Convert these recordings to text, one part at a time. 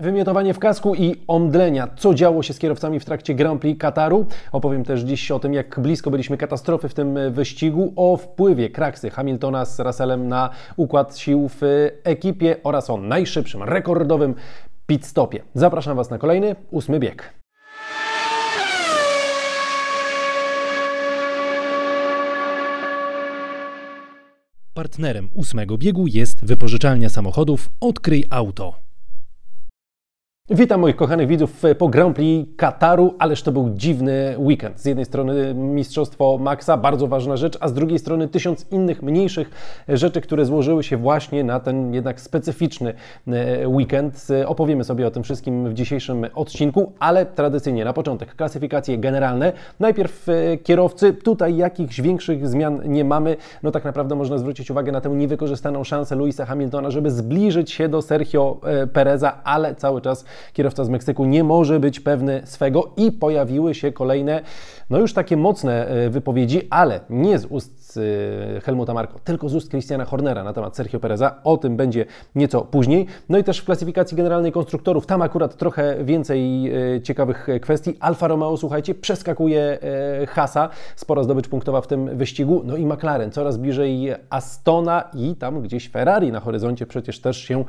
Wymiotowanie w kasku i omdlenia. Co działo się z kierowcami w trakcie Grand Prix Kataru? Opowiem też dziś o tym, jak blisko byliśmy katastrofy w tym wyścigu, o wpływie kraksy Hamiltona z Russellem na układ sił w ekipie oraz o najszybszym, rekordowym pit stopie. Zapraszam Was na kolejny, ósmy bieg. Partnerem ósmego biegu jest wypożyczalnia samochodów Odkryj Auto. Witam moich kochanych widzów po Grand Prix Kataru, ależ to był dziwny weekend. Z jednej strony mistrzostwo Maxa, bardzo ważna rzecz, a z drugiej strony tysiąc innych mniejszych rzeczy, które złożyły się właśnie na ten jednak specyficzny e, weekend. Opowiemy sobie o tym wszystkim w dzisiejszym odcinku, ale tradycyjnie na początek klasyfikacje generalne. Najpierw e, kierowcy, tutaj jakichś większych zmian nie mamy. No tak naprawdę można zwrócić uwagę na tę niewykorzystaną szansę Louisa Hamiltona, żeby zbliżyć się do Sergio e, Pereza, ale cały czas kierowca z Meksyku nie może być pewny swego i pojawiły się kolejne, no już takie mocne e, wypowiedzi, ale nie z ust e, Helmuta Marko, tylko z ust Christiana Hornera na temat Sergio Pereza. O tym będzie nieco później. No i też w klasyfikacji generalnej konstruktorów, tam akurat trochę więcej e, ciekawych kwestii. Alfa Romeo, słuchajcie, przeskakuje Hasa, spora zdobycz punktowa w tym wyścigu. No i McLaren coraz bliżej Astona i tam gdzieś Ferrari na horyzoncie przecież też się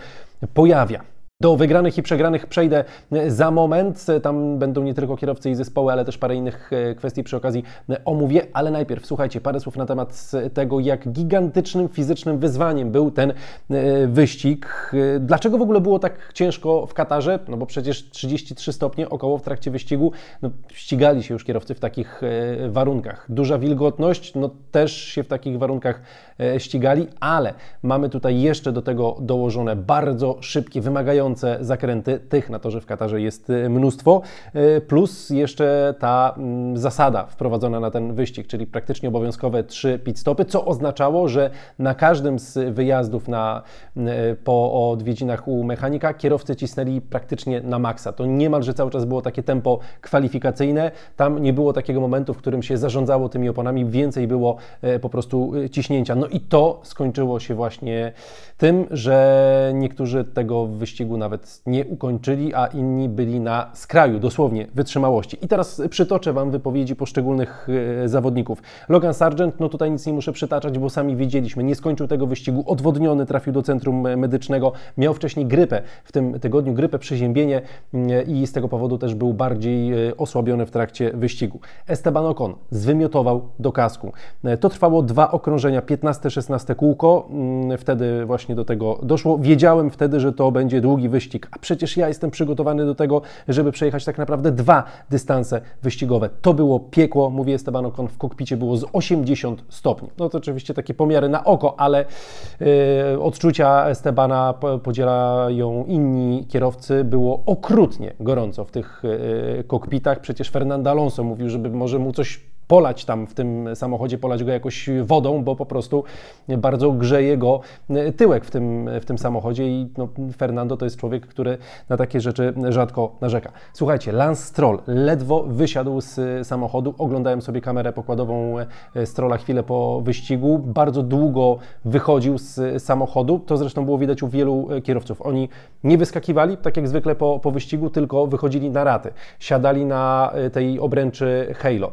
pojawia. Do wygranych i przegranych przejdę e, za moment. Tam będą nie tylko kierowcy i zespoły, ale też parę innych e, kwestii przy okazji e, omówię. Ale najpierw słuchajcie, parę słów na temat tego, jak gigantycznym fizycznym wyzwaniem był ten wyścig. Dlaczego w ogóle było tak ciężko w Katarze? No bo przecież 33 stopnie około w trakcie wyścigu. No, ścigali się już kierowcy w takich warunkach. Duża wilgotność, no też się w takich warunkach ścigali, ale mamy tutaj jeszcze do tego dołożone bardzo szybkie, wymagające zakręty, tych na torze w Katarze jest y, mnóstwo, y, plus jeszcze ta mm, zasada wprowadzona na ten wyścig, czyli praktycznie obowiązkowe trzy pit stopy, co oznaczało, że na każdym z wyjazdów na, y, po odwiedzinach u mechanika kierowcy cisnęli praktycznie na maksa. To niemalże cały czas było takie tempo kwalifikacyjne, tam nie było takiego momentu, w którym się zarządzało tymi oponami, więcej było po prostu ciśnięcia. No i to skończyło się właśnie tym, że niektórzy tego wyścigu nawet nie ukończyli, a inni byli na skraju dosłownie wytrzymałości. I teraz przytoczę Wam wypowiedzi poszczególnych e, zawodników. Logan Sargent, no tutaj nic nie muszę przytaczać, bo sami widzieliśmy, nie skończył tego wyścigu, odwodniony, trafił do centrum medycznego, miał wcześniej grypę, w tym tygodniu grypę, przeziębienie mm, i z tego powodu też był bardziej e, osłabiony w trakcie wyścigu. Esteban Ocon zwymiotował do kasku. E, to trwało dwa okrążenia, 15-16 kółko, mm, wtedy właśnie do tego doszło. Wiedziałem wtedy, że to będzie długi wyścig, a przecież ja jestem przygotowany do tego, żeby przejechać tak naprawdę dwa dystanse wyścigowe. To było piekło, mówi Esteban Ocon, w kokpicie było z 80 stopni. No to oczywiście takie pomiary na oko, ale yy, odczucia Estebana podzielają inni kierowcy. Było okrutnie gorąco w tych yy, kokpitach. Przecież Fernando Alonso mówił, żeby może mu coś polać tam w tym samochodzie, polać go jakoś wodą, bo po prostu bardzo grzeje go tyłek w tym, w tym samochodzie i no, Fernando to jest człowiek, który na takie rzeczy rzadko narzeka. Słuchajcie, Lance Stroll ledwo wysiadł z samochodu, oglądałem sobie kamerę pokładową e, Strolla chwilę po wyścigu, bardzo długo wychodził z samochodu, to zresztą było widać u wielu e, kierowców. Oni nie wyskakiwali, tak jak zwykle po, po wyścigu, tylko wychodzili na raty, siadali na e, tej obręczy Halo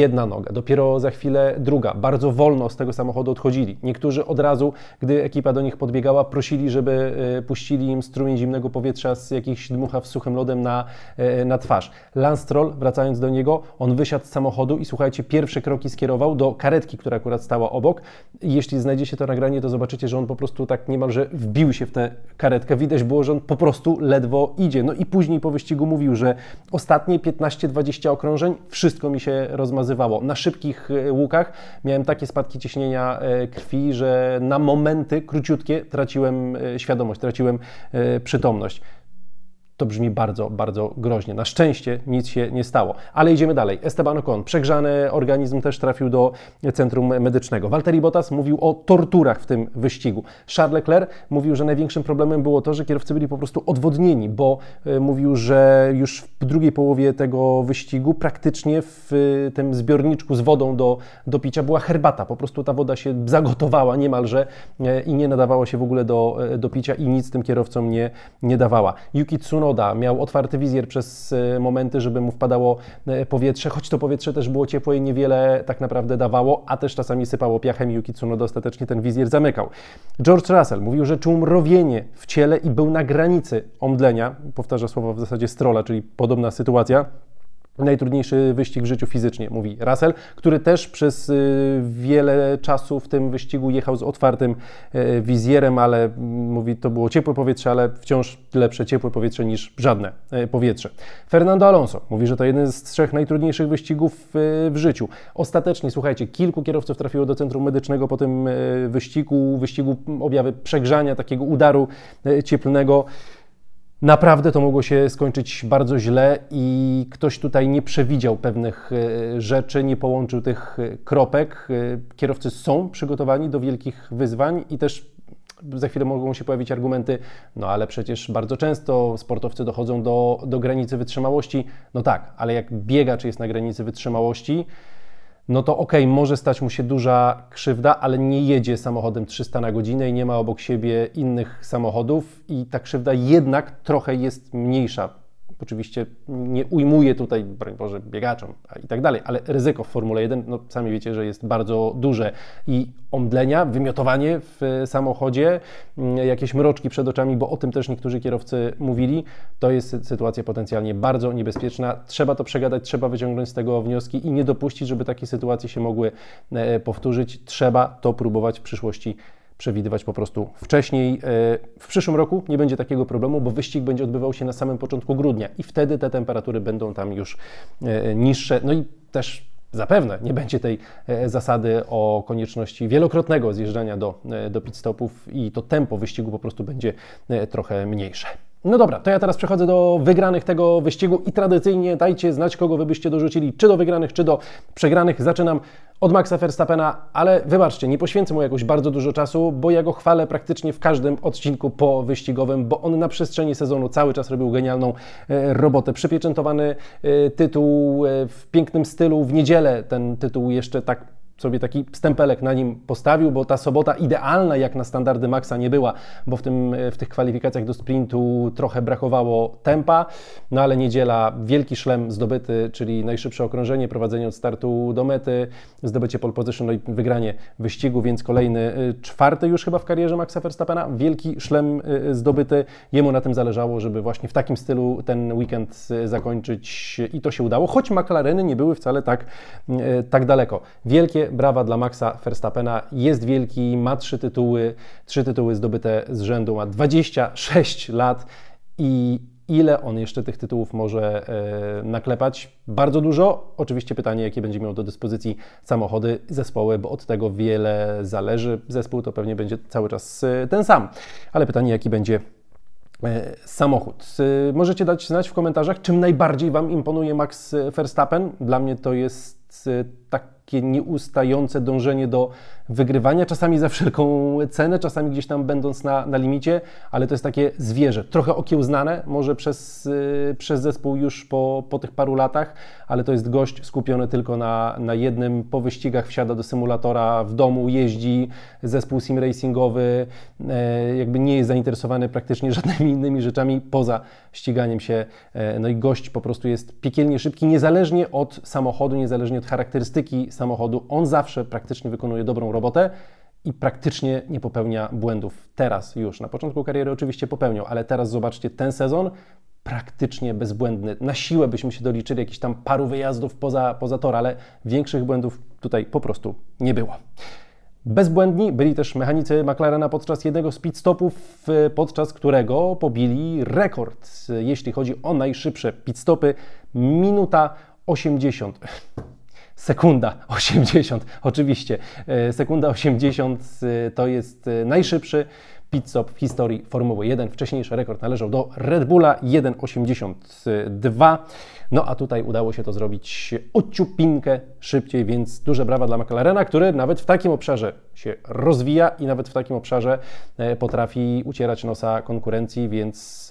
jedna noga, dopiero za chwilę druga. Bardzo wolno z tego samochodu odchodzili. Niektórzy od razu, gdy ekipa do nich podbiegała, prosili, żeby e, puścili im strumień zimnego powietrza z jakichś dmuchaw suchym lodem na, e, na twarz. Lance Stroll, wracając do niego, on wysiadł z samochodu i słuchajcie, pierwsze kroki skierował do karetki, która akurat stała obok. Jeśli znajdziecie to nagranie, to zobaczycie, że on po prostu tak niemalże wbił się w tę karetkę. Widać było, że on po prostu ledwo idzie. No i później po wyścigu mówił, że ostatnie 15-20 okrążeń wszystko mi się rozmazywało na szybkich e, łukach miałem takie spadki ciśnienia e, krwi, że na momenty króciutkie traciłem e, świadomość, traciłem przytomność. To brzmi bardzo, bardzo groźnie. Na szczęście nic się nie stało. Ale idziemy dalej. Esteban Ocon, przegrzany organizm też trafił do centrum medycznego. Valtteri Bottas mówił o torturach w tym wyścigu. Charles Leclerc mówił, że największym problemem było to, że kierowcy byli po prostu odwodnieni, bo e, mówił, że już w drugiej połowie tego wyścigu praktycznie w e, tym zbiorniczku z wodą do, do picia była herbata. Po prostu ta woda się zagotowała niemalże e, i nie nadawała się w ogóle do, do picia i nic tym kierowcom nie, nie dawała. Yuki Miał otwarty wizjer przez momenty, żeby mu wpadało powietrze, choć to powietrze też było ciepłe i niewiele tak naprawdę dawało, a też czasami sypało piachem i Yuki Tsunoda ostatecznie ten wizjer zamykał. George Russell mówił, że czuł mrowienie w ciele i był na granicy omdlenia. Powtarza słowo w zasadzie strola, czyli podobna sytuacja najtrudniejszy wyścig w życiu fizycznie, mówi Russell, który też przez y, wiele czasu w tym wyścigu jechał z otwartym y, wizjerem, ale mm, mówi, to było ciepłe powietrze, ale wciąż lepsze ciepłe powietrze niż żadne y, powietrze. Fernando Alonso mówi, że to jeden z trzech najtrudniejszych wyścigów w życiu. Ostatecznie, słuchajcie, kilku kierowców trafiło do centrum medycznego po tym wyścigu, wyścigu objawy przegrzania, takiego udaru cieplnego. Naprawdę to mogło się skończyć bardzo źle i ktoś tutaj nie przewidział pewnych e, rzeczy, nie połączył tych e, kropek. E, kierowcy są przygotowani do wielkich wyzwań i też za chwilę mogą się pojawić argumenty, no ale przecież bardzo często sportowcy dochodzą do, do granicy wytrzymałości. No tak, ale jak biegacz jest na granicy wytrzymałości, no to okej, okay, może stać mu się duża krzywda, ale nie jedzie samochodem 300 na godzinę i nie ma obok siebie innych samochodów i ta krzywda jednak trochę jest mniejsza Oczywiście nie ujmuje tutaj, broń Boże, biegaczom i tak dalej, ale ryzyko w Formule 1, no sami wiecie, że jest bardzo duże i omdlenia, wymiotowanie w samochodzie, mm, jakieś mroczki przed oczami, bo o tym też niektórzy kierowcy mówili, to jest sytuacja potencjalnie bardzo niebezpieczna. Trzeba to przegadać, trzeba wyciągnąć z tego wnioski i nie dopuścić, żeby takie sytuacje się mogły e, powtórzyć. Trzeba to próbować w przyszłości przewidywać po prostu wcześniej. E, w przyszłym roku nie będzie takiego problemu, bo wyścig będzie odbywał się na samym początku grudnia i wtedy te temperatury będą tam już e, niższe. No i też Zapewne nie będzie tej e, zasady o konieczności wielokrotnego zjeżdżania do, do pit stopów i to tempo wyścigu po prostu będzie trochę mniejsze. No dobra, to ja teraz przechodzę do wygranych tego wyścigu i tradycyjnie dajcie znać, kogo wy byście dorzucili, czy do wygranych, czy do przegranych. Zaczynam od Maxa Verstappena, ale wybaczcie, nie poświęcę mu jakoś bardzo dużo czasu, bo ja go chwalę praktycznie w każdym odcinku po wyścigowym, bo on na przestrzeni sezonu cały czas robił genialną e, robotę. Przypieczętowany e, tytuł e, w pięknym stylu, w niedzielę ten tytuł jeszcze tak sobie taki stempelek na nim postawił, bo ta sobota idealna jak na standardy Maxa nie była, bo w, tym, w tych kwalifikacjach do sprintu trochę brakowało tempa, no ale niedziela wielki szlem zdobyty, czyli najszybsze okrążenie, prowadzenie od startu do mety, zdobycie pole position, no i wygranie wyścigu, więc kolejny y, czwarty już chyba w karierze Maxa Verstappena, wielki szlem y, zdobyty, jemu na tym zależało, żeby właśnie w takim stylu ten weekend y, zakończyć i to się udało, choć McLareny nie były wcale tak, tak daleko. Wielkie brawa dla Maxa Verstappena. Jest wielki, ma trzy tytuły, trzy tytuły zdobyte z rzędu, ma 26 lat i ile on jeszcze tych tytułów może e, naklepać? Bardzo dużo. Oczywiście pytanie, jakie będzie miał do dyspozycji samochody, zespoły, bo od tego wiele zależy. Zespół to pewnie będzie cały czas e, ten sam, ale pytanie, jaki będzie e, samochód. Możecie dać znać w komentarzach, czym najbardziej Wam imponuje Max Verstappen. Dla mnie to jest takie nieustające dążenie do wygrywania, czasami za wszelką cenę, czasami gdzieś tam będąc na, na limicie, ale to jest takie zwierzę, trochę okiełznane, może przez, yy, przez zespół już po, po tych paru latach, ale to jest gość skupiony tylko na, na jednym, po wyścigach wsiada do symulatora w domu, jeździ, zespół sim racingowy, yy, jakby nie jest zainteresowany praktycznie żadnymi innymi rzeczami poza ściganiem się, yy, no i gość po prostu jest piekielnie szybki, niezależnie od samochodu, niezależnie od charakterystyki samochodu, on zawsze praktycznie wykonuje dobrą robotę i praktycznie nie popełnia błędów. Teraz już, na początku kariery oczywiście popełniał, ale teraz zobaczcie, ten sezon praktycznie bezbłędny. Na siłę byśmy się doliczyli jakichś tam paru wyjazdów poza, poza tor, ale większych błędów tutaj po prostu nie było. Bezbłędni byli też mechanicy McLarena podczas jednego z pit stopów, podczas którego pobili rekord, jeśli chodzi o najszybsze pit stopy. Minuta 80 sekunda 80, oczywiście. E, sekunda 80 e, to jest e, najszybszy pit stop w historii Formuły 1. Wcześniejszy rekord należał do Red Bulla 1,82. No a tutaj udało się to zrobić ociupinkę szybciej, więc duże brawa dla McLarena, który nawet w takim obszarze się rozwija i nawet w takim obszarze e, potrafi ucierać nosa konkurencji, więc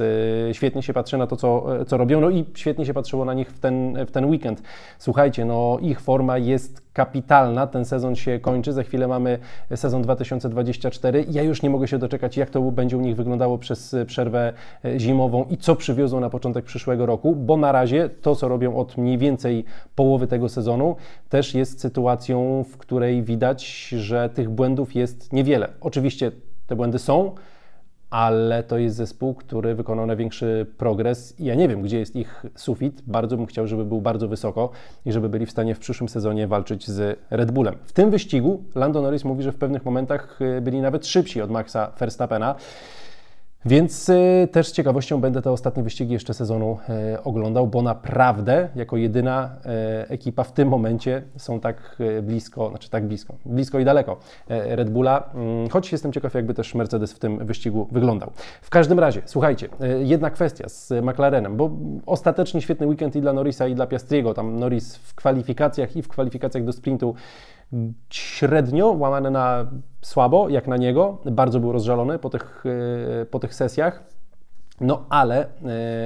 e, świetnie się patrzy na to, co, e, co robią, no i świetnie się patrzyło na nich w ten, w ten weekend. Słuchajcie, no ich forma jest kapitalna. Ten sezon się kończy. Za chwilę mamy sezon 2024. Ja już nie mogę się doczekać, jak to będzie u nich wyglądało przez przerwę zimową i co przywiozą na początek przyszłego roku, bo na razie to, co robią od mniej więcej połowy tego sezonu, też jest sytuacją, w której widać, że tych błędów jest niewiele. Oczywiście te błędy są, ale to jest zespół, który wykonał największy progres i ja nie wiem, gdzie jest ich sufit. Bardzo bym chciał, żeby był bardzo wysoko i żeby byli w stanie w przyszłym sezonie walczyć z Red Bullem. W tym wyścigu Lando Norris mówi, że w pewnych momentach y, byli nawet szybsi od Maxa Verstappena. Więc y, też z ciekawością będę te ostatnie wyścigi jeszcze sezonu y, oglądał, bo naprawdę jako jedyna y, ekipa w tym momencie są tak blisko, znaczy tak blisko, blisko i daleko Red Bulla, mm, choć jestem ciekaw, jakby też Mercedes w tym wyścigu wyglądał. W każdym razie, słuchajcie, jedna kwestia z McLarenem, bo ostatecznie świetny weekend i dla Norrisa i dla Piastriego, tam Norris w kwalifikacjach i w kwalifikacjach do sprintu średnio, łamane na słabo, jak na niego. Bardzo był rozżalony po tych, e, po tych sesjach. No ale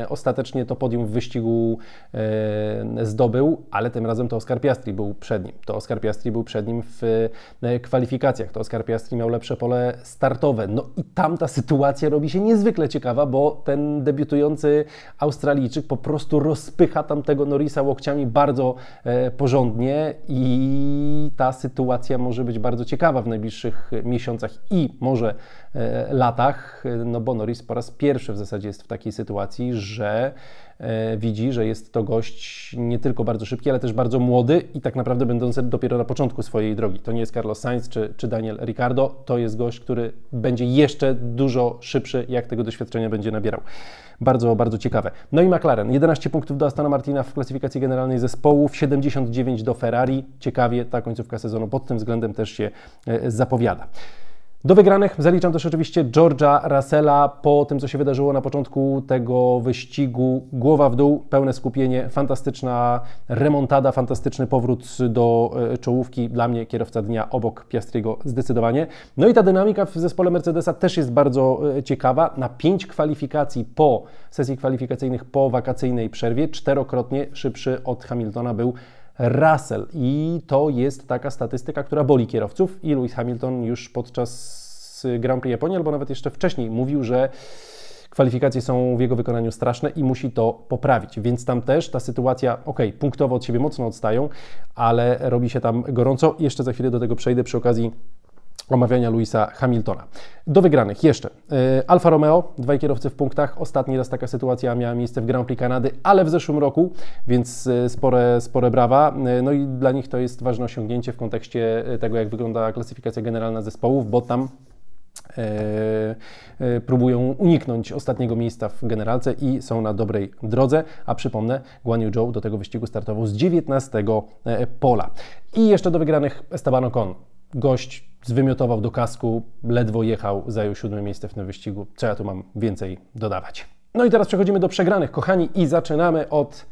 e, ostatecznie to podium w wyścigu e, zdobył, ale tym razem to Oscar Piastri był przed nim. To Oscar Piastri był przed nim w e, kwalifikacjach. To Oscar Piastri miał lepsze pole startowe. No i tam ta sytuacja robi się niezwykle ciekawa, bo ten debiutujący Australijczyk po prostu rozpycha tamtego Norrisa łokciami bardzo e, porządnie i ta sytuacja może być bardzo ciekawa w najbliższych miesiącach i może latach, no bo Norris po raz pierwszy w zasadzie jest w takiej sytuacji, że e, widzi, że jest to gość nie tylko bardzo szybki, ale też bardzo młody i tak naprawdę będący dopiero na początku swojej drogi. To nie jest Carlos Sainz czy, czy Daniel Ricciardo, to jest gość, który będzie jeszcze dużo szybszy, jak tego doświadczenia będzie nabierał. Bardzo, bardzo ciekawe. No i McLaren, 11 punktów do Astana Martina w klasyfikacji generalnej zespołów, 79 do Ferrari. Ciekawie ta końcówka sezonu pod tym względem też się e, zapowiada. Do wygranych zaliczam też oczywiście George'a Russella po tym, co się wydarzyło na początku tego wyścigu. Głowa w dół, pełne skupienie, fantastyczna remontada, fantastyczny powrót do e, czołówki. Dla mnie kierowca dnia obok Piastriego zdecydowanie. No i ta dynamika w zespole Mercedesa też jest bardzo e, ciekawa. Na pięć kwalifikacji po sesji kwalifikacyjnych po wakacyjnej przerwie, czterokrotnie szybszy od Hamiltona był Russell. I to jest taka statystyka, która boli kierowców. I Lewis Hamilton już podczas Grand Prix Japonii, albo nawet jeszcze wcześniej mówił, że kwalifikacje są w jego wykonaniu straszne i musi to poprawić. Więc tam też ta sytuacja, ok, punktowo od siebie mocno odstają, ale robi się tam gorąco. Jeszcze za chwilę do tego przejdę przy okazji omawiania Louisa Hamiltona. Do wygranych jeszcze e, Alfa Romeo, dwaj kierowcy w punktach. Ostatni raz taka sytuacja miała miejsce w Grand Prix Kanady, ale w zeszłym roku, więc e, spore, spore brawa. E, no i dla nich to jest ważne osiągnięcie w kontekście tego, jak wygląda klasyfikacja generalna zespołów, bo tam próbują uniknąć ostatniego miejsca w generalce i są na dobrej drodze. A przypomnę, Guan Yu Zhou do tego wyścigu startował z 19 pola. I jeszcze do wygranych Esteban Ocon. Gość zwymiotował do kasku, ledwo jechał, zajął siódme miejsce w tym wyścigu. Co ja tu mam więcej dodawać? No i teraz przechodzimy do przegranych, kochani, i zaczynamy od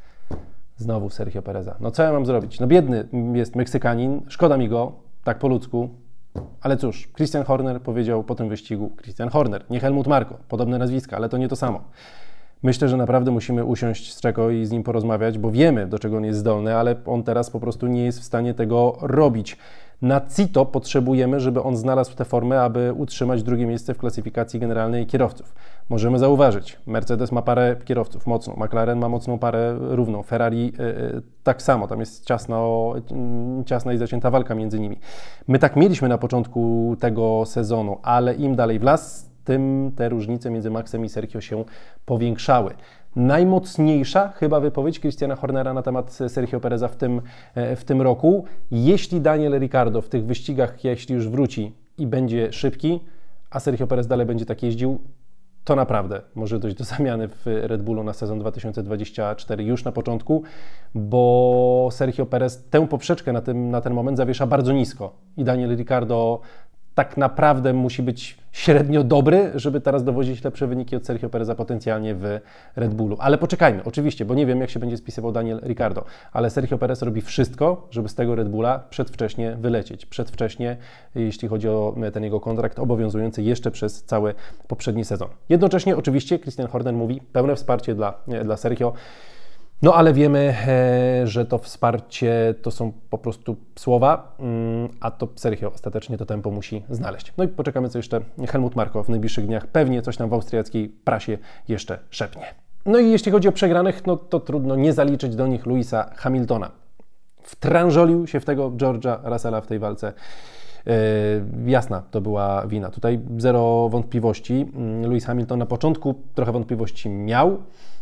znowu Sergio Pereza. No co ja mam zrobić? No biedny jest Meksykanin, szkoda mi go, tak po ludzku, ale cóż, Christian Horner powiedział po tym wyścigu, Christian Horner, nie Helmut Marko, podobne nazwiska, ale to nie to samo. Myślę, że naprawdę musimy usiąść z Czeko i z nim porozmawiać, bo wiemy, do czego on jest zdolny, ale on teraz po prostu nie jest w stanie tego robić. Na CITO potrzebujemy, żeby on znalazł tę formę, aby utrzymać drugie miejsce w klasyfikacji generalnej kierowców. Możemy zauważyć, Mercedes ma parę kierowców mocną, McLaren ma mocną parę równą, Ferrari yy, tak samo, tam jest ciasno, yy, ciasna i zacięta walka między nimi. My tak mieliśmy na początku tego sezonu, ale im dalej w las, tym te różnice między Maxem i Sergio się powiększały. Najmocniejsza chyba wypowiedź Christiana Hornera na temat Sergio Pereza w tym, e, w tym roku. Jeśli Daniel Ricardo w tych wyścigach, jeśli już wróci i będzie szybki, a Sergio Perez dalej będzie tak jeździł, to naprawdę może dojść do zamiany w Red Bullu na sezon 2024 już na początku, bo Sergio Perez tę poprzeczkę na, tym, na ten moment zawiesza bardzo nisko i Daniel Ricardo tak naprawdę musi być średnio dobry, żeby teraz dowozić lepsze wyniki od Sergio Pereza potencjalnie w Red Bullu. Ale poczekajmy, oczywiście, bo nie wiem, jak się będzie spisywał Daniel Ricardo, ale Sergio Perez robi wszystko, żeby z tego Red Bulla przedwcześnie wylecieć. Przedwcześnie, jeśli chodzi o ten jego kontrakt obowiązujący jeszcze przez cały poprzedni sezon. Jednocześnie, oczywiście, Christian Horner mówi pełne wsparcie dla, dla Sergio. No ale wiemy, e, że to wsparcie to są po prostu słowa, mm, a to Sergio ostatecznie to tempo musi znaleźć. No i poczekamy, co jeszcze Helmut Marko w najbliższych dniach pewnie coś tam w austriackiej prasie jeszcze szepnie. No i jeśli chodzi o przegranych, no to trudno nie zaliczyć do nich Louisa Hamiltona. Wtrążolił się w tego George'a Russella w tej walce. Yy, jasna to była wina. Tutaj zero wątpliwości. Mm, Lewis Hamilton na początku trochę wątpliwości miał,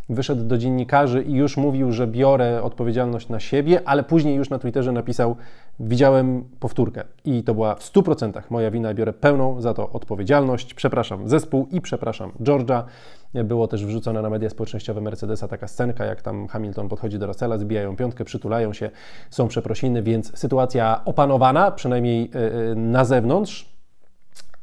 wyszedł do dziennikarzy i już mówił, że biorę odpowiedzialność na siebie, ale później już na Twitterze napisał: Widziałem powtórkę i to była w 100% moja wina, biorę pełną za to odpowiedzialność. Przepraszam zespół i przepraszam George'a. Było też wrzucone na media społecznościowe Mercedesa taka scenka, jak tam Hamilton podchodzi do Russella, zbijają piątkę, przytulają się, są przeprosiny, więc sytuacja opanowana, przynajmniej e, e, na zewnątrz,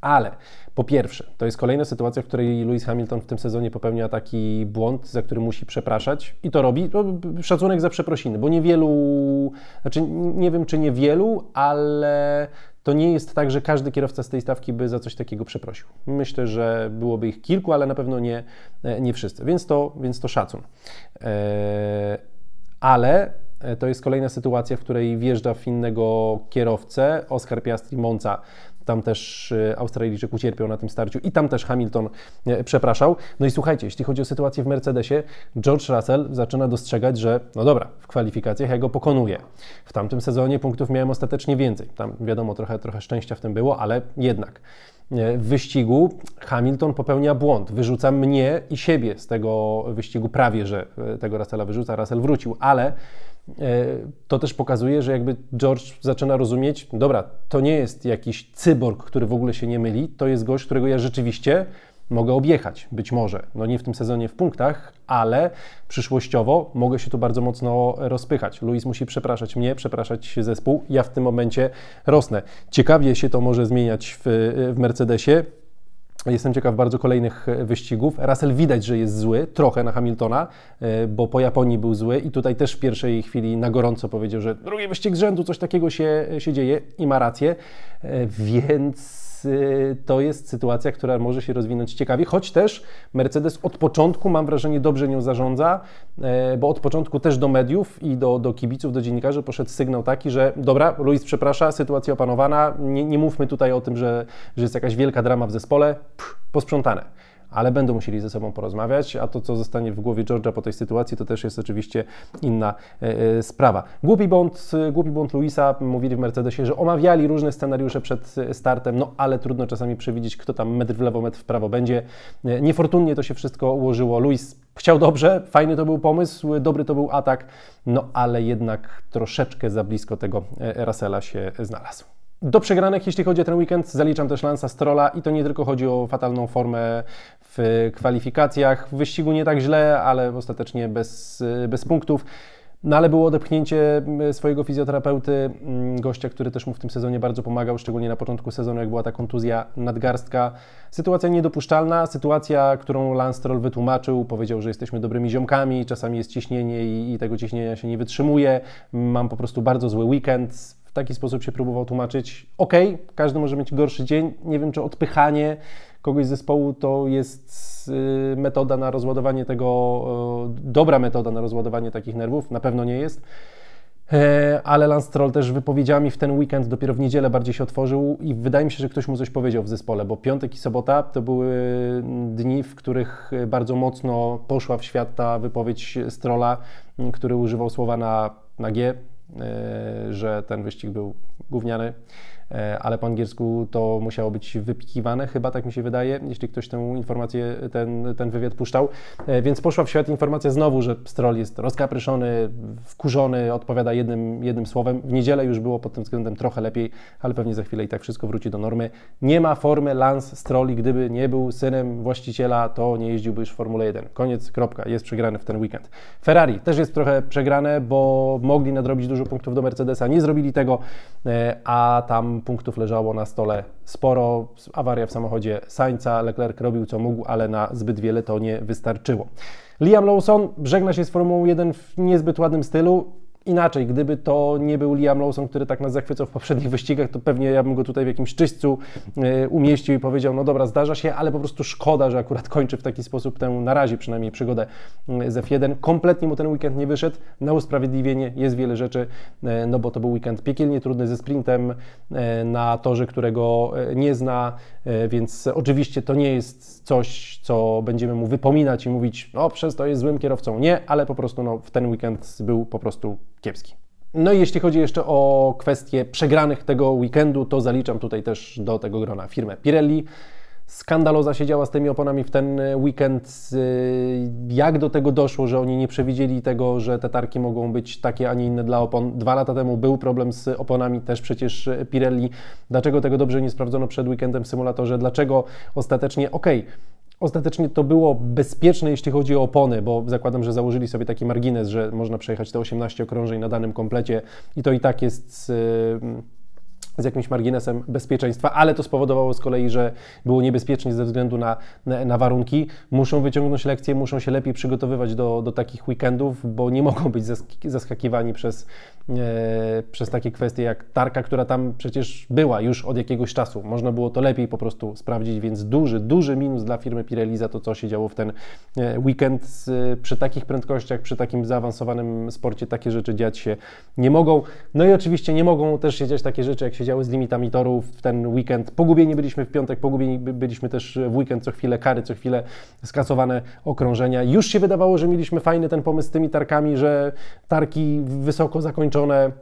ale po pierwsze, to jest kolejna sytuacja, w której Lewis Hamilton w tym sezonie popełnia taki błąd, za który musi przepraszać i to robi. Szacunek za przeprosiny, bo niewielu, znaczy nie wiem czy niewielu, ale to nie jest tak, że każdy kierowca z tej stawki by za coś takiego przeprosił. Myślę, że byłoby ich kilku, ale na pewno nie, nie wszyscy, więc to, więc to szacun. Eee, ale to jest kolejna sytuacja, w której wjeżdża w innego kierowcę. Oscar Piastri Monza tam też e, Australijczyk ucierpiał na tym starciu i tam też Hamilton e, przepraszał. No i słuchajcie, jeśli chodzi o sytuację w Mercedesie, George Russell zaczyna dostrzegać, że no dobra, w kwalifikacjach ja go pokonuję. W tamtym sezonie punktów miałem ostatecznie więcej. Tam wiadomo, trochę, trochę szczęścia w tym było, ale jednak. E, w wyścigu Hamilton popełnia błąd, wyrzuca mnie i siebie z tego wyścigu, prawie że tego Russella wyrzuca, Russell wrócił, ale E, to też pokazuje, że jakby George zaczyna rozumieć, dobra, to nie jest jakiś cyborg, który w ogóle się nie myli, to jest gość, którego ja rzeczywiście mogę objechać, być może. No nie w tym sezonie w punktach, ale przyszłościowo mogę się tu bardzo mocno rozpychać. Luis musi przepraszać mnie, przepraszać zespół, ja w tym momencie rosnę. Ciekawie się to może zmieniać w, w Mercedesie. Jestem ciekaw bardzo kolejnych e, wyścigów. Russell widać, że jest zły, trochę na Hamiltona, e, bo po Japonii był zły i tutaj też w pierwszej chwili na gorąco powiedział, że drugi wyścig z rzędu, coś takiego się, się dzieje i ma rację, e, Y, to jest sytuacja, która może się rozwinąć ciekawie, choć też Mercedes od początku, mam wrażenie, dobrze nią zarządza, e, bo od początku też do mediów i do, do kibiców, do dziennikarzy poszedł sygnał taki, że dobra, Luis przeprasza, sytuacja opanowana, nie, nie mówmy tutaj o tym, że, że jest jakaś wielka drama w zespole, Pff, posprzątane ale będą musieli ze sobą porozmawiać, a to, co zostanie w głowie George'a po tej sytuacji, to też jest oczywiście inna e, e, sprawa. Głupi błąd, głupi błąd Luisa, mówili w Mercedesie, że omawiali różne scenariusze przed startem, no ale trudno czasami przewidzieć, kto tam metr w lewo, metr w prawo będzie. E, niefortunnie to się wszystko ułożyło. Luis chciał dobrze, fajny to był pomysł, dobry to był atak, no ale jednak troszeczkę za blisko tego Russella się znalazł. Do przegranych, jeśli chodzi o ten weekend, zaliczam też Lansa Strolla i to nie tylko chodzi o fatalną formę w kwalifikacjach. W wyścigu nie tak źle, ale ostatecznie bez, bez punktów. No ale było odepchnięcie swojego fizjoterapeuty, gościa, który też mu w tym sezonie bardzo pomagał, szczególnie na początku sezonu, jak była ta kontuzja nadgarstka. Sytuacja niedopuszczalna, sytuacja, którą Lance Stroll wytłumaczył, powiedział, że jesteśmy dobrymi ziomkami, czasami jest ciśnienie i, i tego ciśnienia się nie wytrzymuje. Mam po prostu bardzo zły weekend taki sposób się próbował tłumaczyć. Ok, każdy może mieć gorszy dzień. Nie wiem, czy odpychanie kogoś z zespołu to jest y, metoda na rozładowanie tego, y, dobra metoda na rozładowanie takich nerwów. Na pewno nie jest. E, ale Lance Stroll też wypowiedziami w ten weekend dopiero w niedzielę bardziej się otworzył i wydaje mi się, że ktoś mu coś powiedział w zespole, bo piątek i sobota to były dni, w których bardzo mocno poszła w świat ta wypowiedź Strolla, który używał słowa na, na G, E, że ten wyścig był gówniany. E, ale po angielsku to musiało być wypikiwane, chyba tak mi się wydaje, jeśli ktoś tę informację, ten, ten wywiad puszczał. E, więc poszła w świat informacja znowu, że Stroll jest rozkapryszony, wkurzony, odpowiada jednym, jednym słowem. W niedzielę już było pod tym względem trochę lepiej, ale pewnie za chwilę i tak wszystko wróci do normy. Nie ma formy Lance Stroll gdyby nie był synem właściciela, to nie jeździłby już w Formule 1. Koniec, kropka, jest przegrany w ten weekend. Ferrari też jest trochę przegrane, bo mogli nadrobić dużo punktów do Mercedesa, nie zrobili tego, e, a tam punktów leżało na stole sporo. Awaria w samochodzie Sańca, Leclerc robił co mógł, ale na zbyt wiele to nie wystarczyło. Liam Lawson żegna się z Formułą 1 w niezbyt ładnym stylu inaczej, gdyby to nie był Liam Lawson, który tak nas zachwycał w poprzednich wyścigach, to pewnie ja bym go tutaj w jakimś czyśćcu e, umieścił i powiedział, no dobra, zdarza się, ale po prostu szkoda, że akurat kończy w taki sposób tę, na razie przynajmniej, przygodę z F1. Kompletnie mu ten weekend nie wyszedł, na usprawiedliwienie jest wiele rzeczy, e, no bo to był weekend piekielnie trudny ze sprintem e, na torze, którego nie zna, więc oczywiście to nie jest coś, co będziemy mu wypominać i mówić, o przez to jest złym kierowcą. Nie, ale po prostu no, w ten weekend był po prostu kiepski. No i jeśli chodzi jeszcze o kwestie przegranych tego weekendu, to zaliczam tutaj też do tego grona firmę Pirelli. Skandaloza się działa z tymi oponami w ten weekend. Jak do tego doszło, że oni nie przewidzieli tego, że te tarki mogą być takie, a nie inne dla opon? Dwa lata temu był problem z oponami, też przecież Pirelli. Dlaczego tego dobrze nie sprawdzono przed weekendem w symulatorze? Dlaczego ostatecznie, okej, okay, Ostatecznie to było bezpieczne, jeśli chodzi o opony, bo zakładam, że założyli sobie taki margines, że można przejechać te 18 okrążeń na danym komplecie i to i tak jest z jakimś marginesem bezpieczeństwa, ale to spowodowało z kolei, że było niebezpiecznie ze względu na, na, na, warunki. Muszą wyciągnąć lekcje, muszą się lepiej przygotowywać do, do takich weekendów, bo nie mogą być zaskakiwani przez, e, przez takie kwestie jak tarka, która tam przecież była już od jakiegoś czasu. Można było to lepiej po prostu sprawdzić, więc duży, duży minus dla firmy Pirelli za to, co się działo w ten e, weekend. Przy takich prędkościach, przy takim zaawansowanym sporcie takie rzeczy dziać się nie mogą. No i oczywiście nie mogą też się dziać takie rzeczy, jak się działy z limitami torów w ten weekend. Pogubieni byliśmy w piątek, pogubieni byliśmy też w weekend, co chwilę kary, co chwilę skasowane okrążenia. Już się wydawało, że mieliśmy fajny ten pomysł z tymi tarkami, że tarki wysoko zakończone,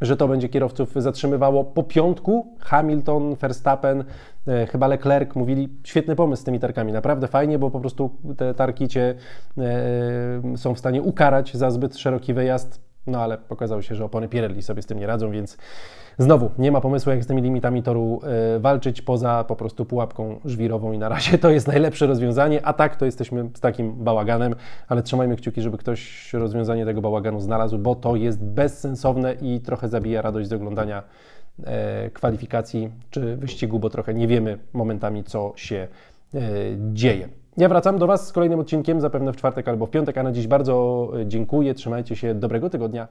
że to będzie kierowców zatrzymywało. Po piątku Hamilton, Verstappen, e, chyba Leclerc mówili, świetny pomysł z tymi tarkami, naprawdę fajnie, bo po prostu te tarki Cię e, są w stanie ukarać za zbyt szeroki wyjazd no ale okazało się, że opony Pirelli sobie z tym nie radzą, więc znowu nie ma pomysłu, jak z tymi limitami toru y, walczyć poza po prostu pułapką żwirową i na razie to jest najlepsze rozwiązanie, a tak to jesteśmy z takim bałaganem, ale trzymajmy kciuki, żeby ktoś rozwiązanie tego bałaganu znalazł, bo to jest bezsensowne i trochę zabija radość z oglądania e, kwalifikacji czy wyścigu, bo trochę nie wiemy momentami, co się e, dzieje. Ja wracam do Was z kolejnym odcinkiem, zapewne w czwartek albo w piątek, a na dziś bardzo e, dziękuję. Trzymajcie się, dobrego tygodnia.